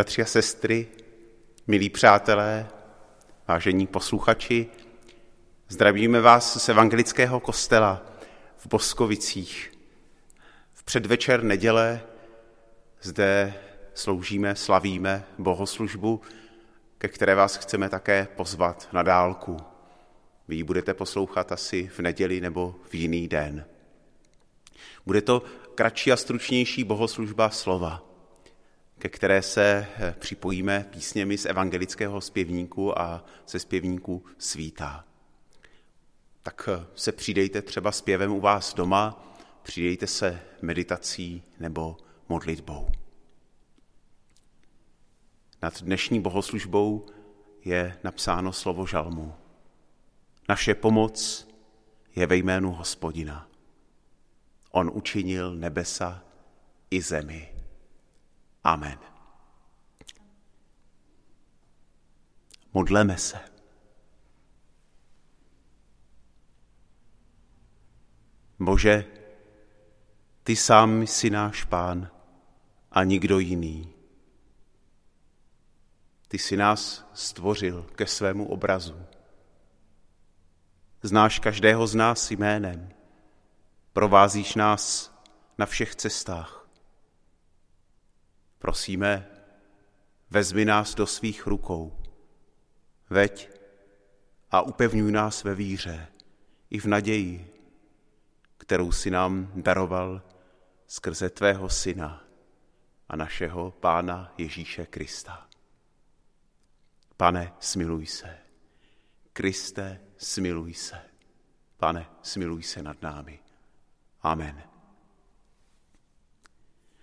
Bratři a sestry, milí přátelé, vážení posluchači, zdravíme vás z evangelického kostela v Boskovicích. V předvečer neděle zde sloužíme, slavíme bohoslužbu, ke které vás chceme také pozvat na dálku. Vy ji budete poslouchat asi v neděli nebo v jiný den. Bude to kratší a stručnější bohoslužba slova, ke které se eh, připojíme písněmi z evangelického zpěvníku a ze zpěvníku svítá. Tak eh, se přidejte třeba zpěvem u vás doma, přidejte se meditací nebo modlitbou. Nad dnešní bohoslužbou je napsáno slovo žalmu. Naše pomoc je ve jménu Hospodina. On učinil nebesa i zemi. Amen. Modleme se. Bože, ty sám jsi náš pán a nikdo jiný. Ty jsi nás stvořil ke svému obrazu. Znáš každého z nás jménem. Provázíš nás na všech cestách. Prosíme, vezmi nás do svých rukou. Veď a upevňuj nás ve víře i v naději, kterou si nám daroval skrze tvého syna a našeho Pána Ježíše Krista. Pane, smiluj se. Kriste, smiluj se. Pane, smiluj se nad námi. Amen.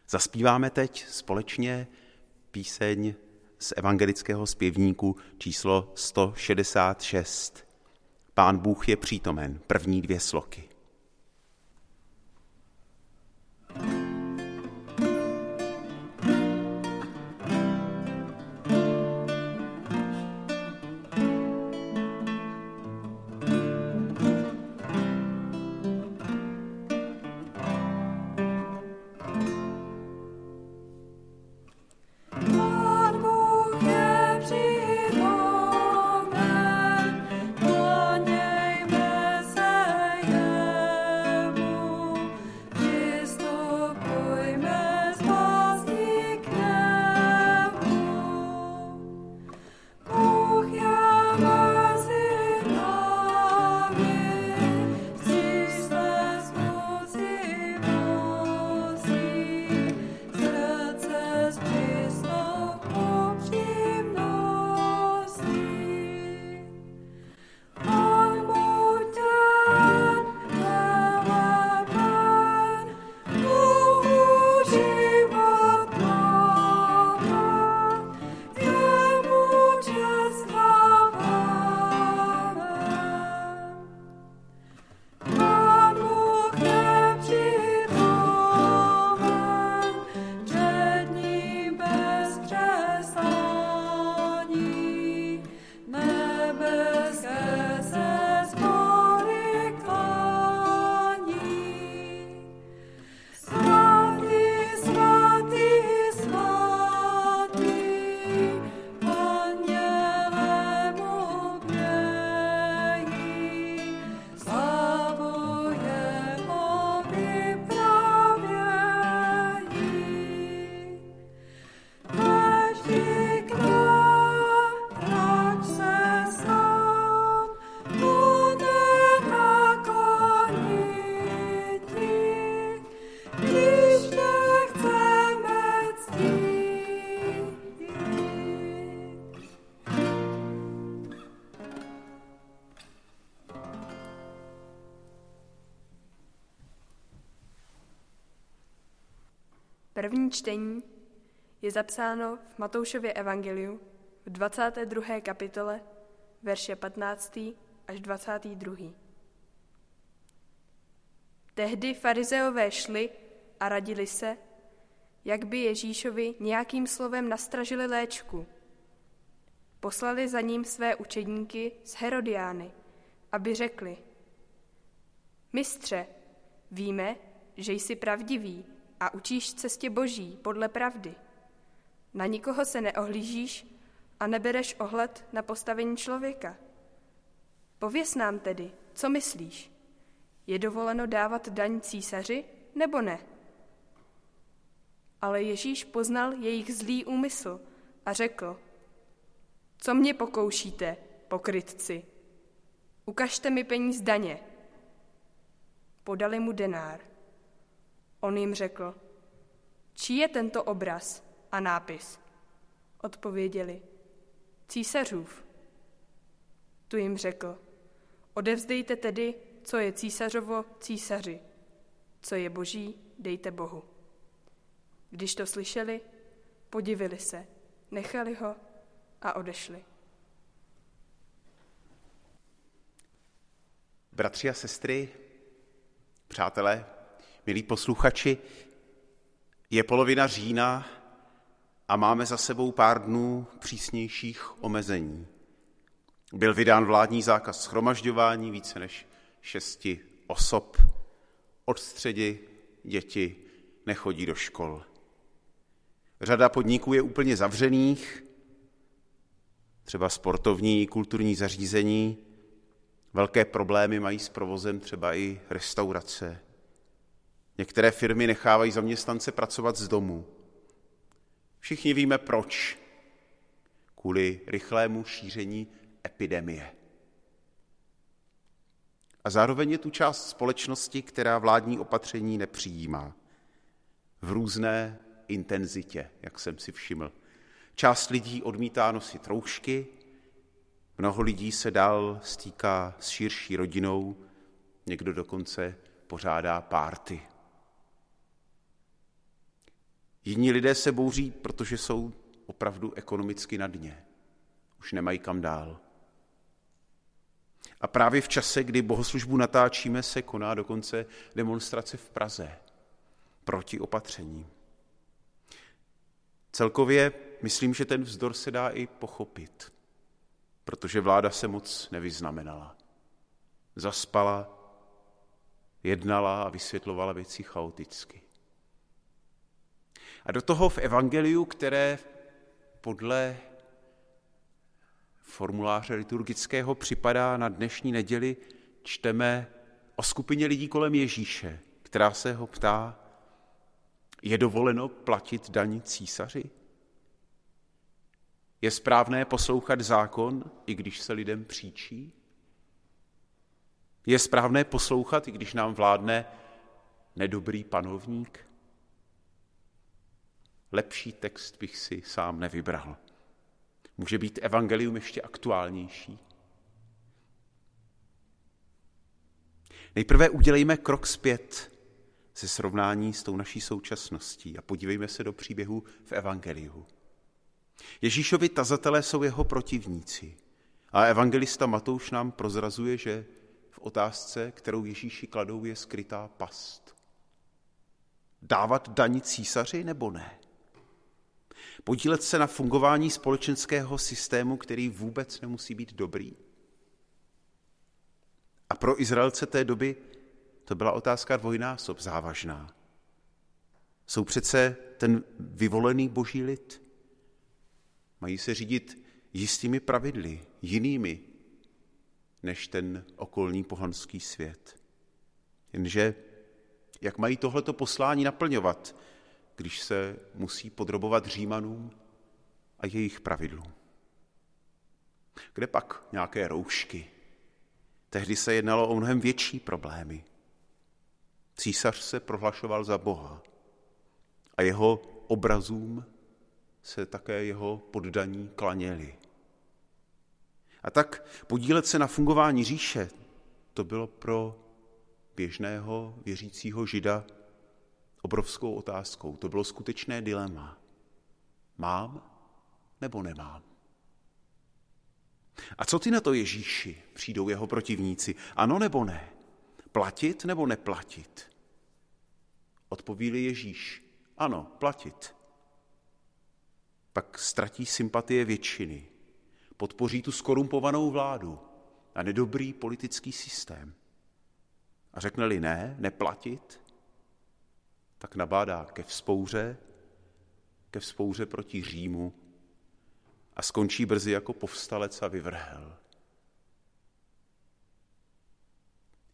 Zaspíváme teď společně píseň z evangelického zpěvníku číslo 166. Pán Bůh je přítomen, první dvě sloky. Čtení je zapsáno v Matoušově evangeliu v 22. kapitole, verše 15. až 22. Tehdy farizeové šli a radili se, jak by Ježíšovi nějakým slovem nastražili léčku. Poslali za ním své učedníky z Herodiány, aby řekli, Mistře, víme, že jsi pravdivý a učíš cestě boží podle pravdy. Na nikoho se neohlížíš a nebereš ohled na postavení člověka. Pověz nám tedy, co myslíš? Je dovoleno dávat daň císaři nebo ne? Ale Ježíš poznal jejich zlý úmysl a řekl, co mě pokoušíte, pokrytci? Ukažte mi peníz daně. Podali mu denár. On jim řekl, čí je tento obraz a nápis? Odpověděli, císařův. Tu jim řekl, odevzdejte tedy, co je císařovo císaři, co je boží, dejte Bohu. Když to slyšeli, podivili se, nechali ho a odešli. Bratři a sestry, přátelé, milí posluchači, je polovina října a máme za sebou pár dnů přísnějších omezení. Byl vydán vládní zákaz schromažďování více než šesti osob. Od středy děti nechodí do škol. Řada podniků je úplně zavřených, třeba sportovní, kulturní zařízení. Velké problémy mají s provozem třeba i restaurace. Některé firmy nechávají zaměstnance pracovat z domu. Všichni víme proč. Kvůli rychlému šíření epidemie. A zároveň je tu část společnosti, která vládní opatření nepřijímá. V různé intenzitě, jak jsem si všiml. Část lidí odmítá nosit roušky, mnoho lidí se dál stýká s širší rodinou, někdo dokonce pořádá párty. Jiní lidé se bouří, protože jsou opravdu ekonomicky na dně. Už nemají kam dál. A právě v čase, kdy bohoslužbu natáčíme, se koná dokonce demonstrace v Praze proti opatřením. Celkově myslím, že ten vzdor se dá i pochopit, protože vláda se moc nevyznamenala. Zaspala, jednala a vysvětlovala věci chaoticky. A do toho v evangeliu, které podle formuláře liturgického připadá na dnešní neděli, čteme o skupině lidí kolem Ježíše, která se ho ptá, je dovoleno platit daň císaři? Je správné poslouchat zákon, i když se lidem příčí? Je správné poslouchat, i když nám vládne nedobrý panovník? Lepší text bych si sám nevybral. Může být evangelium ještě aktuálnější. Nejprve udělejme krok zpět ze srovnání s tou naší současností a podívejme se do příběhu v evangeliu. Ježíšovi tazatelé jsou jeho protivníci a evangelista Matouš nám prozrazuje, že v otázce, kterou Ježíši kladou, je skrytá past. Dávat daň císaři nebo ne? Podílet se na fungování společenského systému, který vůbec nemusí být dobrý? A pro Izraelce té doby to byla otázka dvojnásob závažná. Jsou přece ten vyvolený boží lid. Mají se řídit jistými pravidly, jinými než ten okolní pohanský svět. Jenže jak mají tohleto poslání naplňovat, když se musí podrobovat Římanům a jejich pravidlům? Kde pak nějaké roušky? Tehdy se jednalo o mnohem větší problémy. Císař se prohlašoval za Boha a jeho obrazům se také jeho poddaní klaněli. A tak podílet se na fungování říše, to bylo pro běžného věřícího žida obrovskou otázkou. To bylo skutečné dilema. Mám nebo nemám? A co ty na to Ježíši? Přijdou jeho protivníci. Ano nebo ne? Platit nebo neplatit? Odpovíli Ježíš. Ano, platit. Pak ztratí sympatie většiny. Podpoří tu skorumpovanou vládu a nedobrý politický systém. A řekne-li ne, neplatit, tak nabádá ke vzpouře ke vzpouře proti Římu a skončí brzy jako povstalec a vyvrhel.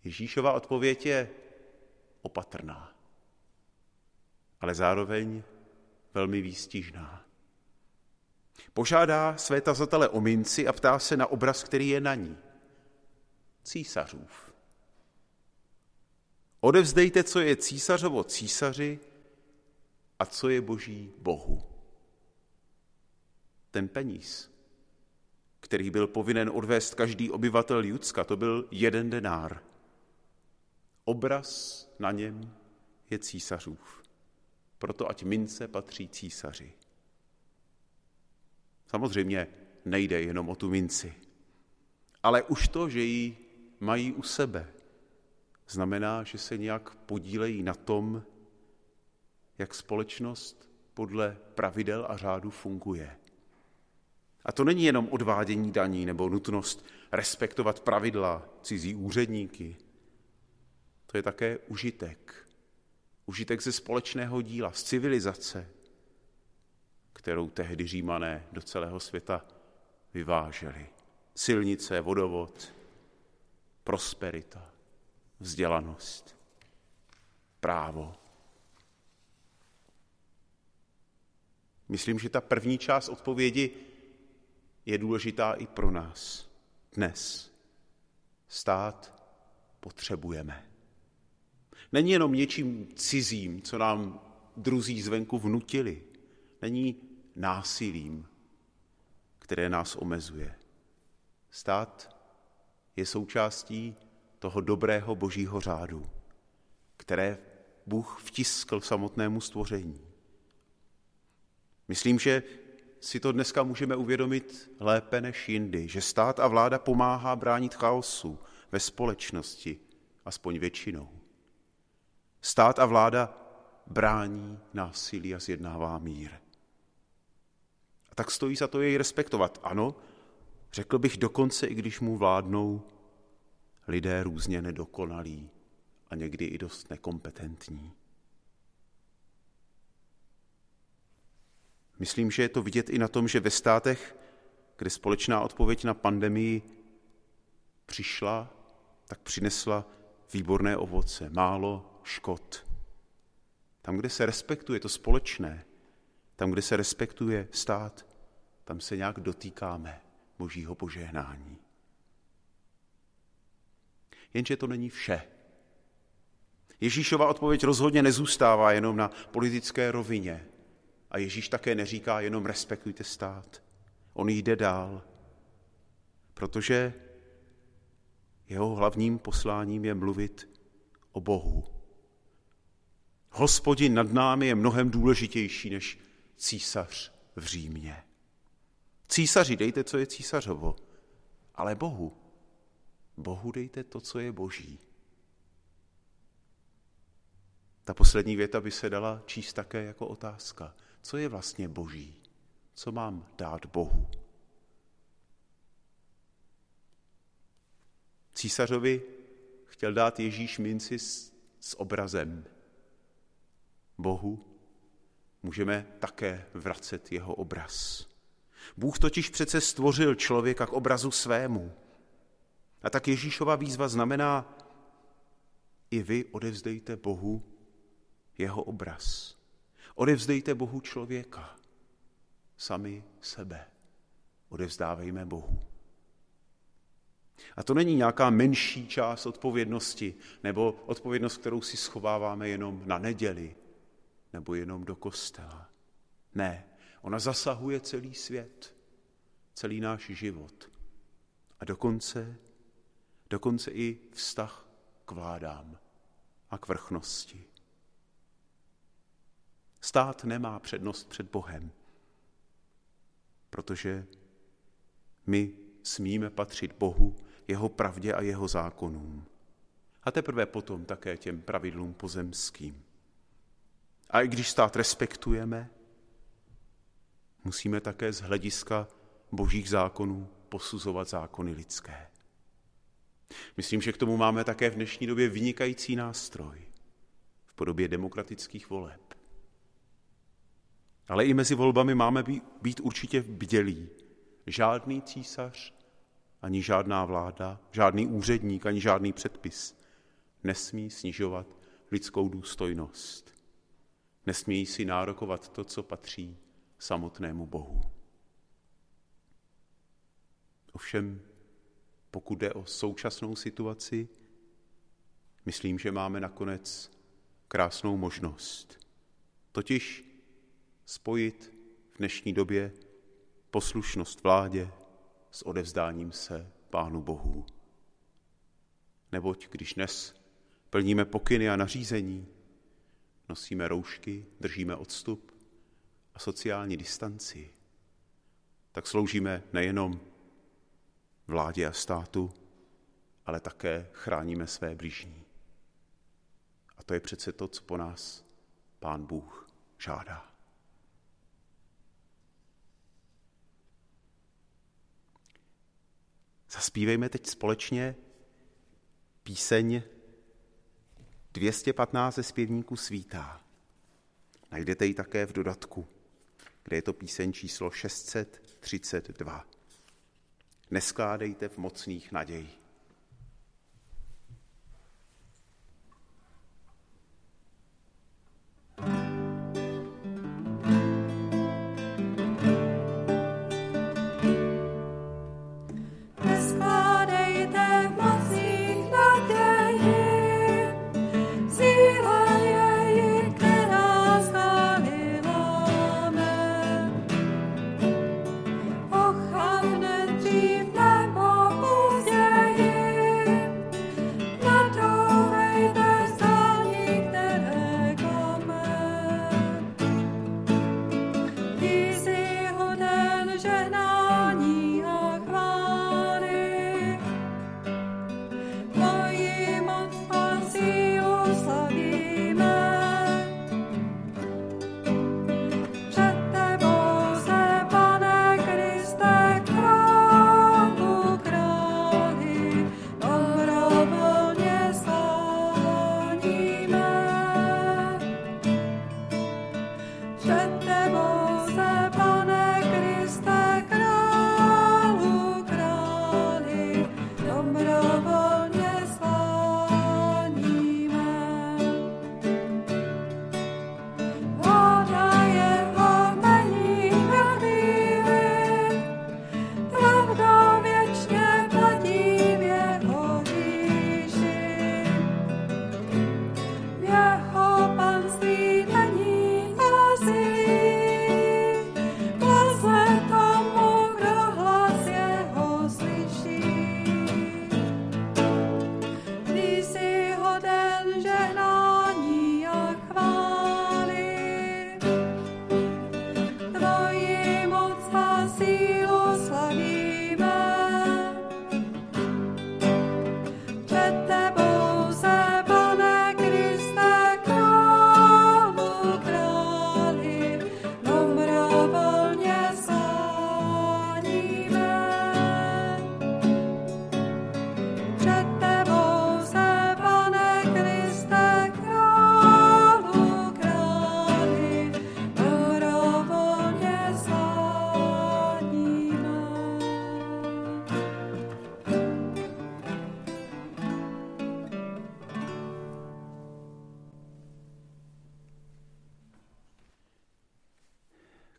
Ježíšova odpověď je opatrná, ale zároveň velmi výstižná. Požádá své tazatele o minci a ptá se na obraz, který je na ní. Císařův. Odevzdejte, co je císařovo císaři a co je boží bohu. Ten peníz, který byl povinen odvést každý obyvatel Judska, to byl jeden denár. Obraz na něm je císařův. Proto ať mince patří císaři. Samozřejmě nejde jenom o tu minci, ale už to, že ji mají u sebe, znamená, že se nějak podílejí na tom, jak společnost podle pravidel a řádu funguje. A to není jenom odvádění daní nebo nutnost respektovat pravidla cizí úředníky. To je také užitek. Užitek ze společného díla, z civilizace, kterou tehdy římané do celého světa vyváželi. Silnice, vodovod, prosperita, vzdělanost, právo. Myslím, že ta první část odpovědi je důležitá i pro nás dnes. Stát potřebujeme. Není jenom něčím cizím, co nám druzí zvenku vnutili. Není násilím, které nás omezuje. Stát je součástí toho dobrého božího řádu, které Bůh vtiskl samotnému stvoření. Myslím, že si to dneska můžeme uvědomit lépe než jindy, že stát a vláda pomáhá bránit chaosu ve společnosti, aspoň většinou. Stát a vláda brání násilí a zjednává mír. A tak stojí za to jej respektovat. Ano, řekl bych dokonce, i když mu vládnou lidé různě nedokonalí a někdy i dost nekompetentní. Myslím, že je to vidět i na tom, že ve státech, kde společná odpověď na pandemii přišla, tak přinesla výborné ovoce, málo škod. Tam, kde se respektuje to společné, tam, kde se respektuje stát, tam se nějak dotýkáme božího požehnání. Jenže to není vše. Ježíšova odpověď rozhodně nezůstává jenom na politické rovině. A Ježíš také neříká jenom respektujte stát. On jde dál, protože jeho hlavním posláním je mluvit o Bohu. Hospodin nad námi je mnohem důležitější než císař v Římě. Císaři dejte, co je císařovo, ale Bohu. Bohu dejte to, co je boží. Ta poslední věta by se dala číst také jako otázka. Co je vlastně boží? Co mám dát Bohu? Císařovi chtěl dát Ježíš minci s, s obrazem. Bohu můžeme také vracet jeho obraz. Bůh totiž přece stvořil člověka k obrazu svému. A tak Ježíšova výzva znamená, i vy odevzdejte Bohu jeho obraz. Odevzdejte Bohu člověka, sami sebe. Odevzdávejme Bohu. A to není nějaká menší část odpovědnosti, nebo odpovědnost, kterou si schováváme jenom na neděli, nebo jenom do kostela. Ne, ona zasahuje celý svět, celý náš život. A dokonce, dokonce i vztah k vládám a k vrchnosti. Stát nemá přednost před Bohem, protože my smíme patřit Bohu, jeho pravdě a jeho zákonům. A teprve potom také těm pravidlům pozemským. A i když stát respektujeme, musíme také z hlediska božích zákonů posuzovat zákony lidské. Myslím, že k tomu máme také v dnešní době vynikající nástroj v podobě demokratických voleb. Ale i mezi volbami máme být určitě bdělí. Žádný císař, ani žádná vláda, žádný úředník, ani žádný předpis nesmí snižovat lidskou důstojnost. Nesmí si nárokovat to, co patří samotnému Bohu. Ovšem, pokud jde o současnou situaci, myslím, že máme nakonec krásnou možnost. Totiž spojit v dnešní době poslušnost vládě s odevzdáním se Pánu Bohu. Neboť když dnes plníme pokyny a nařízení, nosíme roušky, držíme odstup a sociální distanci, tak sloužíme nejenom vládě a státu, ale také chráníme své blížní. A to je přece to, co po nás Pán Bůh žádá. Zaspívejme teď společně píseň 215 ze zpěvníku svítá. Najdete ji také v dodatku, kde je to píseň číslo 632. Neskládejte v mocných naději.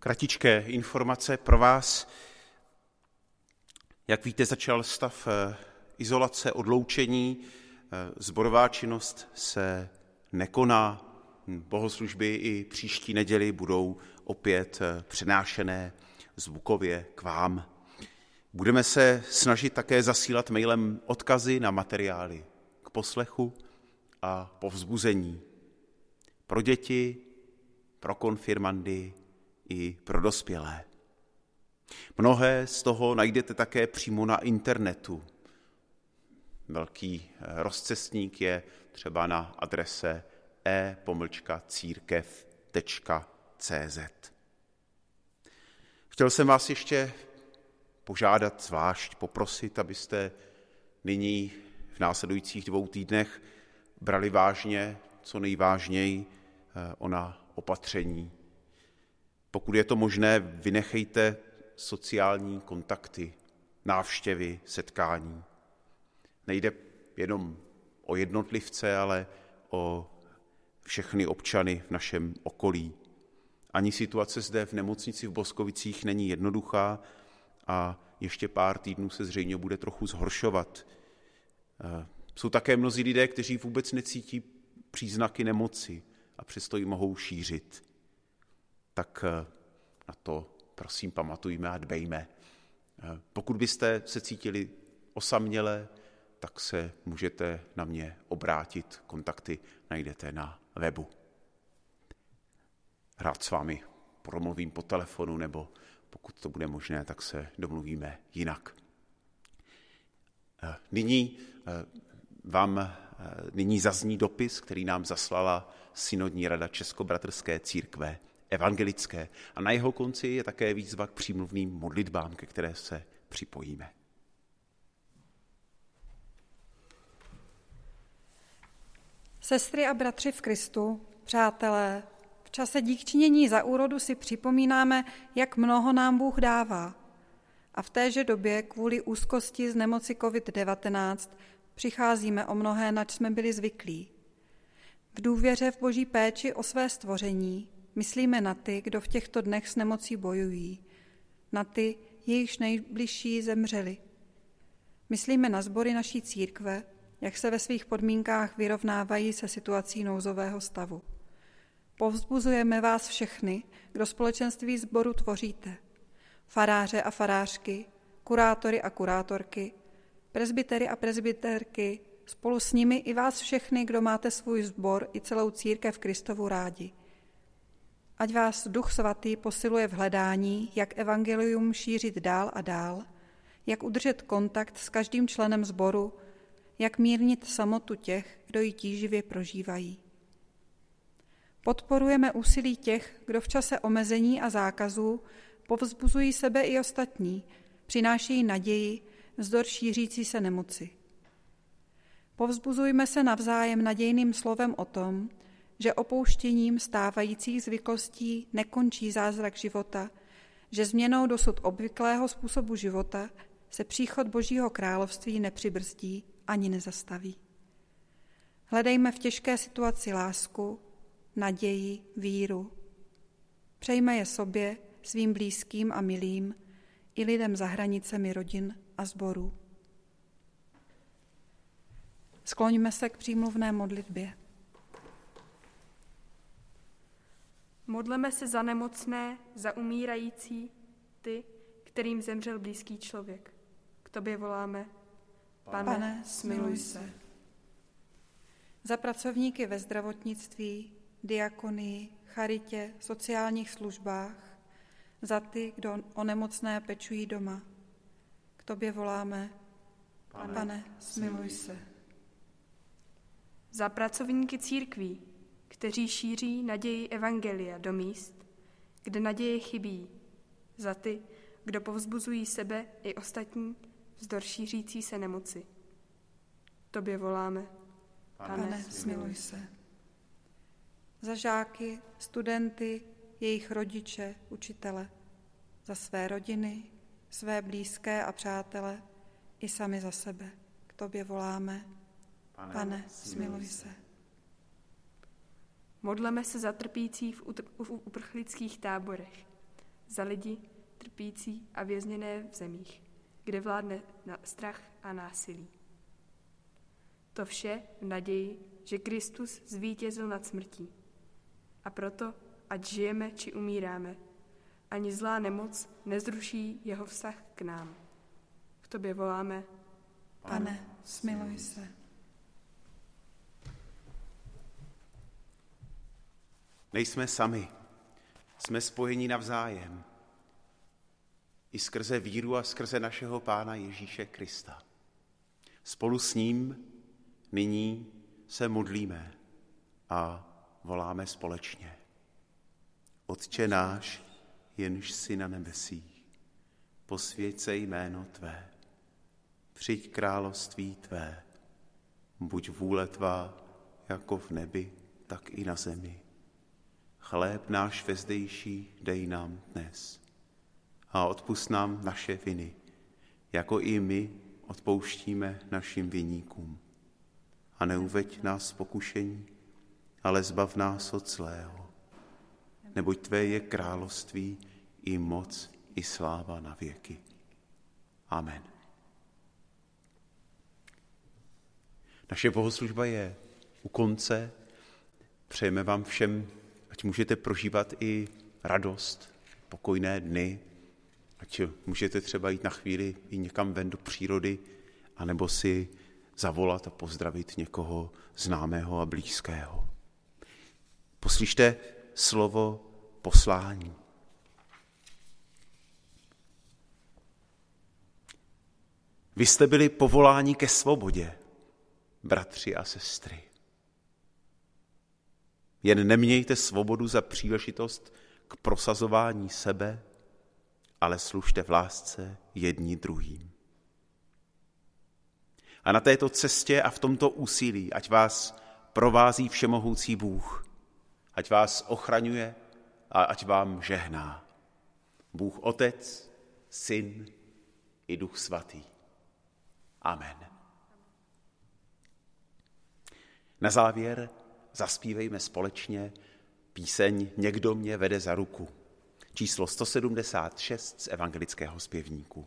Kratičké informace pro vás. Jak víte, začal stav eh, izolace, odloučení. Eh, zborová činnost se nekoná. Bohoslužby i příští neděli budou opět eh, přenášené zvukově k vám. Budeme se snažit také zasílat mailem odkazy na materiály k poslechu a povzbuzení pro děti, pro konfirmandy, i pro dospělé. Mnohé z toho najdete také přímo na internetu. Velký eh, rozcestník je třeba na adrese e-církev.cz. Chtěl jsem vás ještě požádat zvlášť, poprosit, abyste nyní v následujících dvou týdnech brali vážně, co nejvážněji, eh, ona opatření Pokud je to možné, vynechejte sociální kontakty, návštěvy, setkání. Nejde jenom o jednotlivce, ale o všechny občany v našem okolí. Ani situace zde v nemocnici v Boskovicích není jednoduchá a ještě pár týdnů se zřejmě bude trochu zhoršovat. Eh, jsou také mnozí lidé, kteří vůbec necítí příznaky nemoci a přesto ji mohou šířit. Tak eh, na to prosím pamatujme a dbejme. Eh, pokud byste se cítili osaměle, tak se můžete na mě obrátit. Kontakty najdete na webu. Rád s vámi promluvím po telefonu, nebo pokud to bude možné, tak se domluvíme jinak. Eh, nyní vám nyní zazní dopis, který nám zaslala Synodní rada Českobratrské církve evangelické a na jeho konci je také výzva k přímluvným modlitbám, ke které se připojíme. Sestry a bratři v Kristu, přátelé, v čase díkčinění za úrodu si připomínáme, jak mnoho nám Bůh dává. A v téže době kvůli úzkosti z nemoci COVID-19 přicházíme o mnohé, nač jsme byli zvyklí. V důvěře v boží péči o své stvoření myslíme na ty, kdo v těchto dnech s nemocí bojují, na ty, jejichž nejbližší zemřeli. Myslíme na sbory naší církve, jak se ve svých podmínkách vyrovnávají se situací nouzového stavu. Povzbuzujeme vás všechny, kdo společenství sboru tvoříte. Faráře a farářky, kurátory a kurátorky, prezbitery a prezbiterky, spolu s nimi i vás všechny, kdo máte svůj sbor i celou církev Kristovu rádi. Ať vás Duch Svatý posiluje v hledání, jak evangelium šířit dál a dál, jak udržet kontakt s každým členem sboru, jak mírnit samotu těch, kdo ji tíživě prožívají. Podporujeme úsilí těch, kdo v čase omezení a zákazů povzbuzují sebe i ostatní, přinášejí naději vzdor šířící se nemoci. Povzbuzujme se navzájem nadějným slovem o tom, že opouštěním stávajících zvyklostí nekončí zázrak života, že změnou dosud obvyklého způsobu života se příchod Božího království nepřibrzdí ani nezastaví. Hledejme v těžké situaci lásku, naději, víru. Přejme je sobě, svým blízkým a milým, i lidem za hranicemi rodin a sborů. Skloňme se k přímluvné modlitbě. Modleme se za nemocné, za umírající, ty, kterým zemřel blízký člověk. K tobě voláme, Pane, Pane smiluj se. Za pracovníky ve zdravotnictví, diakonii, charitě, sociálních službách, za ty, kdo o nemocné pečují doma. K tobě voláme, Pane, Pane smiluj se. Za pracovníky církví, kteří šíří naději Evangelia do míst, kde naděje chybí, za ty, kdo povzbuzují sebe i ostatní vzdor šířící se nemoci. Tobě voláme. Pane, Pane smiluj se. Za žáky, studenty, jejich rodiče, učitele, za své rodiny, své blízké a přátele, i sami za sebe. K tobě voláme. Pane, Pane smiluj se. Modleme se za trpící v, v uprchlických táborech, za lidi trpící a vězněné v zemích, kde vládne strach a násilí. To vše v naději, že Kristus zvítězil nad smrtí. A proto, ať žijeme či umíráme, ani zlá nemoc nezruší jeho vztah k nám. V tobě voláme, Pane, smiluj se. Nejsme sami, jsme spojeni navzájem. I skrze víru a skrze našeho Pána Ježíše Krista. Spolu s ním nyní se modlíme a voláme společně. Otče náš, jenž si na nebesích, posvěď se jméno Tvé, přijď království Tvé, buď vůle Tvá jako v nebi, tak i na zemi. Chléb náš vezdejší dej nám dnes. A odpust nám naše viny, jako i my odpouštíme našim viníkům. A neuveď nás pokušení, ale zbav nás od zlého. Neboť Tvé je království i moc i sláva na věky. Amen. Naše bohoslužba je u konce. Přejeme vám všem, můžete prožívat i radost, pokojné dny, ať můžete třeba jít na chvíli i někam ven do přírody, anebo si zavolat a pozdravit někoho známého a blízkého. Poslyšte slovo poslání. Vy jste byli povoláni ke svobodě, bratři a sestry. Jen nemějte svobodu za příležitost k prosazování sebe, ale služte v lásce jedni druhým. A na této cestě a v tomto úsilí, ať vás provází všemohoucí Bůh, ať vás ochraňuje a ať vám žehná. Bůh Otec, Syn i Duch Svatý. Amen. Na závěr zaspívejme společně píseň Někdo mě vede za ruku, číslo 176 z evangelického zpěvníku.